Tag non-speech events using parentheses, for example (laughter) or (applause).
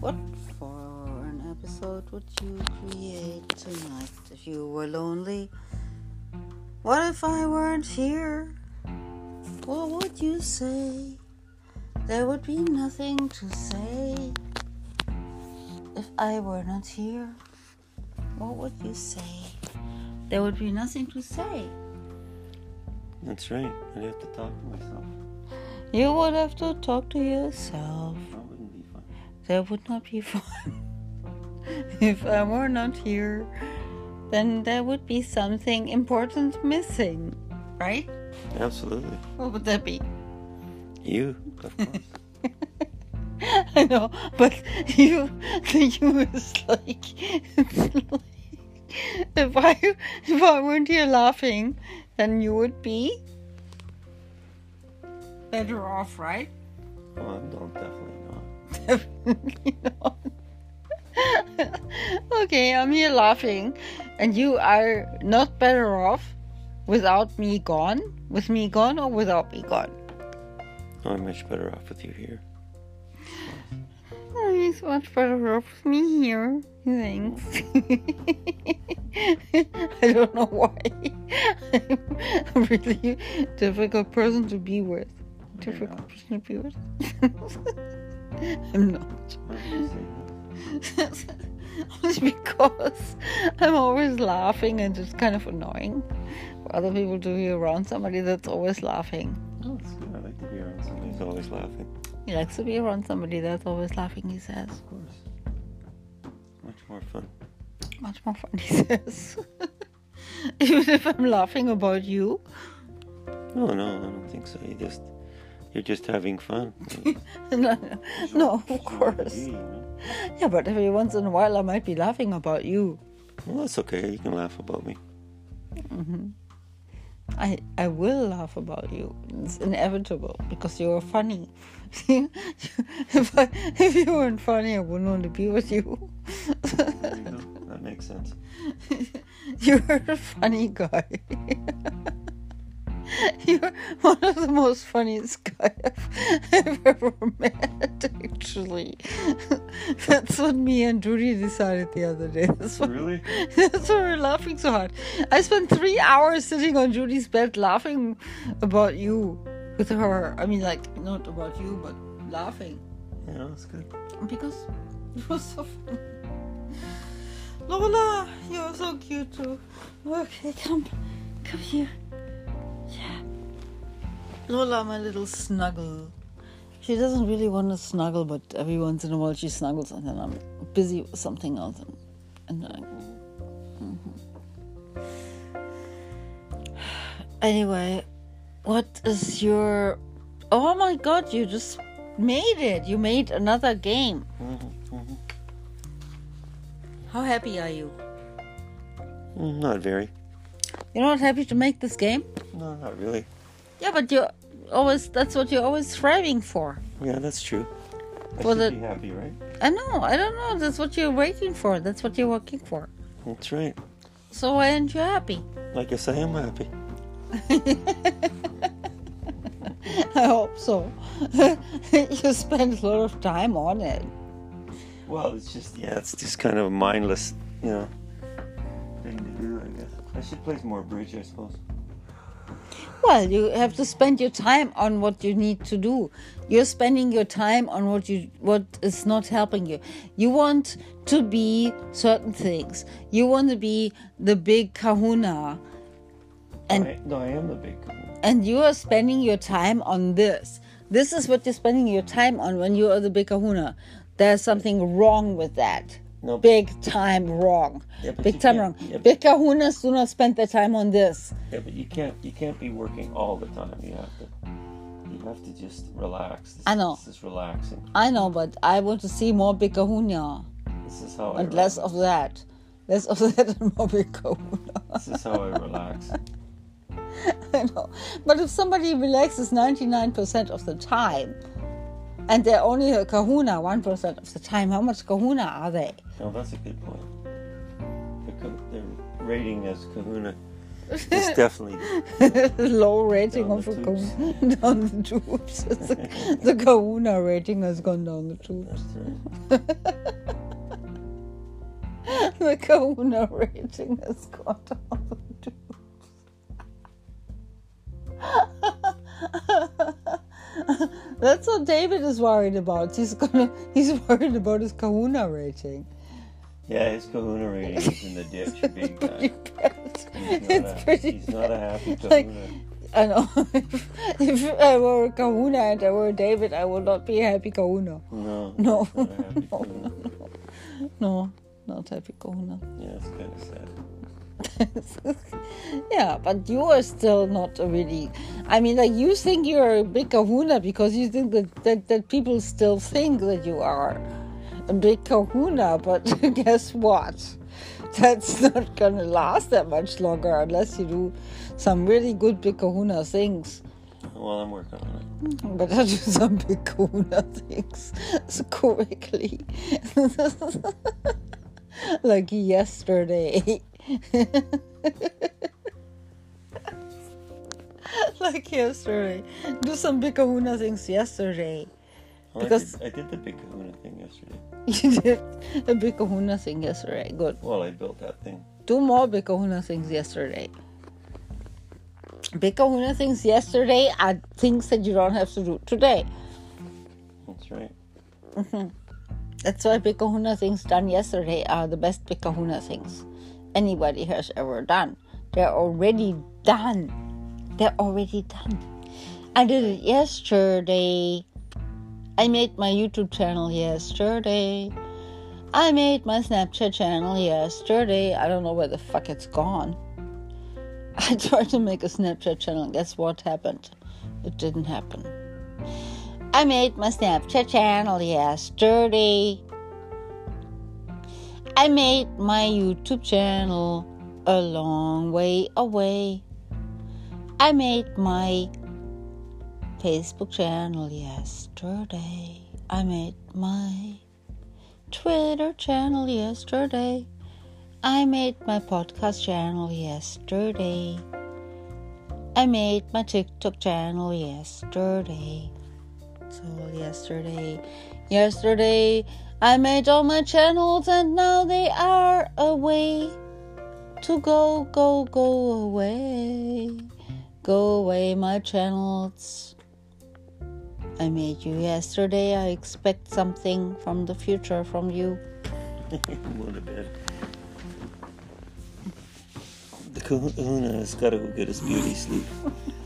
What for an episode would you create tonight if you were lonely? What if I weren't here? What would you say? There would be nothing to say if I were not here. What would you say? There would be nothing to say. That's right. I'd have to talk to myself. You would have to talk to yourself. That would not be fun. (laughs) if I were not here, then there would be something important missing, right? Absolutely. What would that be? You, of course. (laughs) I know, but you, the (laughs) you is like, like if I if I weren't here laughing, then you would be better off, right? oh, no, definitely not. (laughs) okay, I'm here laughing, and you are not better off without me gone, with me gone, or without me gone. I'm much better off with you here. Oh, he's much better off with me here. Thanks. (laughs) I don't know why. (laughs) I'm a really difficult person to be with. Difficult person to be with. (laughs) I'm not. Why would you say that? Only because I'm always laughing and it's kind of annoying for other people to be around somebody that's always laughing. Oh, it's good. I like to be around somebody who's always laughing. He likes to be around somebody that's always laughing, he says. Of course. Much more fun. Much more fun, (laughs) he says. (laughs) Even if I'm laughing about you. No, no, I don't think so. You just, you're just having fun. no, (laughs) no, of course. Yeah, but every once in a while I might be laughing about you. Well, that's okay. You can laugh about me. Mm-hmm. I I will laugh about you. It's inevitable because you're funny. (laughs) if I, if you weren't funny, I wouldn't want to be with you. There you go. That makes sense. (laughs) You're a funny guy. (laughs) You're one of the most funniest guys I've ever met, actually. (laughs) That's what me and Judy decided the other day. That's what, Really? (laughs) that's why we're laughing so hard. I spent three hours sitting on Judy's bed laughing about you with her. I mean, like, not about you, but laughing. Yeah, that's good. Because it was so funny. Lola, you're so cute too. Okay, come, come here. Yeah. Lola, my little snuggle. She doesn't really want to snuggle, but every once in a while she snuggles, and then I'm busy with something else. And, and I, Mhm. Anyway, what is your. Oh my god, you just made it! You made another game. Mhm, mhm. How happy are you? Mm, Not very. You're not happy to make this game? No, not really. Yeah, but you're always that's what you're always striving for. Yeah, that's true. I Well, should the- be happy, right? I know, I don't know, that's what you're waiting for. That's what you're working for. That's right. So why aren't you happy? Like I guess I am happy. (laughs) I hope so. (laughs) you spend a lot of time on it. Well, it's just yeah, it's just kind of a mindless, you know, thing to do. I guess I should play some more bridge, I suppose. Well, you have to spend your time on what you need to do. You're spending your time on what you what is not helping you. You want to be certain things. You want to be the big kahuna. And I, no, I am the big. kahuna. and you are spending your time on this. This is what you're spending your time on when you are the big kahuna. There's something wrong with that. No, Big time wrong. Yeah, Big time wrong. yeah, Big kahunas do not spend their time on this. yeah, but you can't you can't be working all the time. You have to you have to just relax. This, I know. This is relaxing. I know, but I want to see more big kahuna This is how I and less of that. Less of (laughs) that and more big kahuna. This is how I relax. (laughs) I know. But if somebody relaxes 99% of the time, and they're only a kahuna 1% of the time, how much kahuna are they? No, that's a good point. They're, co- rating as Kahuna It's (laughs) definitely (laughs) Low rating of the a kahuna (laughs) down the tubes. the, the kahuna rating has gone down the tubes. that's right. The kahuna rating has gone down That's what David is worried about. He's gonna he's worried about his kahuna rating. Yeah, his kahuna rating is in the ditch (laughs) big time. He's not, It's a, pretty he's not a happy Like- kahuna. I know. if, (laughs) if I were a kahuna and I were David, I would not be a happy kahuna. No. (laughs) No. he's not a happy No. No, not happy kahuna. Yeah, it's kind of sad. (laughs) yeah, but you are still not really. I mean, like you think you're a big kahuna because you think that, that, that people still think that you are a big kahuna, but (laughs) guess what? That's not gonna last that much longer unless you do some really good big kahuna things. Well, I'm working on it. Mm-hmm. But I do some big kahuna things (laughs) so quickly. like yesterday. (laughs) like yesterday. Do some big kahuna things yesterday. Oh, well, Because- I, did, I did the big kahuna thing yesterday. (laughs) You did a big kahuna thing yesterday. Good. Well, I built that thing. Do more big kahuna things yesterday. Big kahuna things yesterday are things that you don't have to do today. That's right. Mm-hmm. That's why big kahuna things done yesterday are the best big kahuna things anybody has ever done. They're already done. They're already done. I did it yesterday. I made my YouTube channel yesterday. I made my Snapchat channel yesterday. I don't know where the fuck it's gone. (laughs) I tried to make a Snapchat channel. Guess what happened? It didn't happen. I made my Snapchat channel yesterday. I made my YouTube channel a long way away. I made my Facebook channel yesterday. I made my Twitter channel yesterday. I made my podcast channel yesterday. I made my TikTok channel yesterday. So yesterday, yesterday, I made all my channels and now they are away. To go, go, go away. Go away, my channels. I made you yesterday. I expect something from the future from you. Go to bed. The kahuna has got to go get his beauty sleep. (laughs)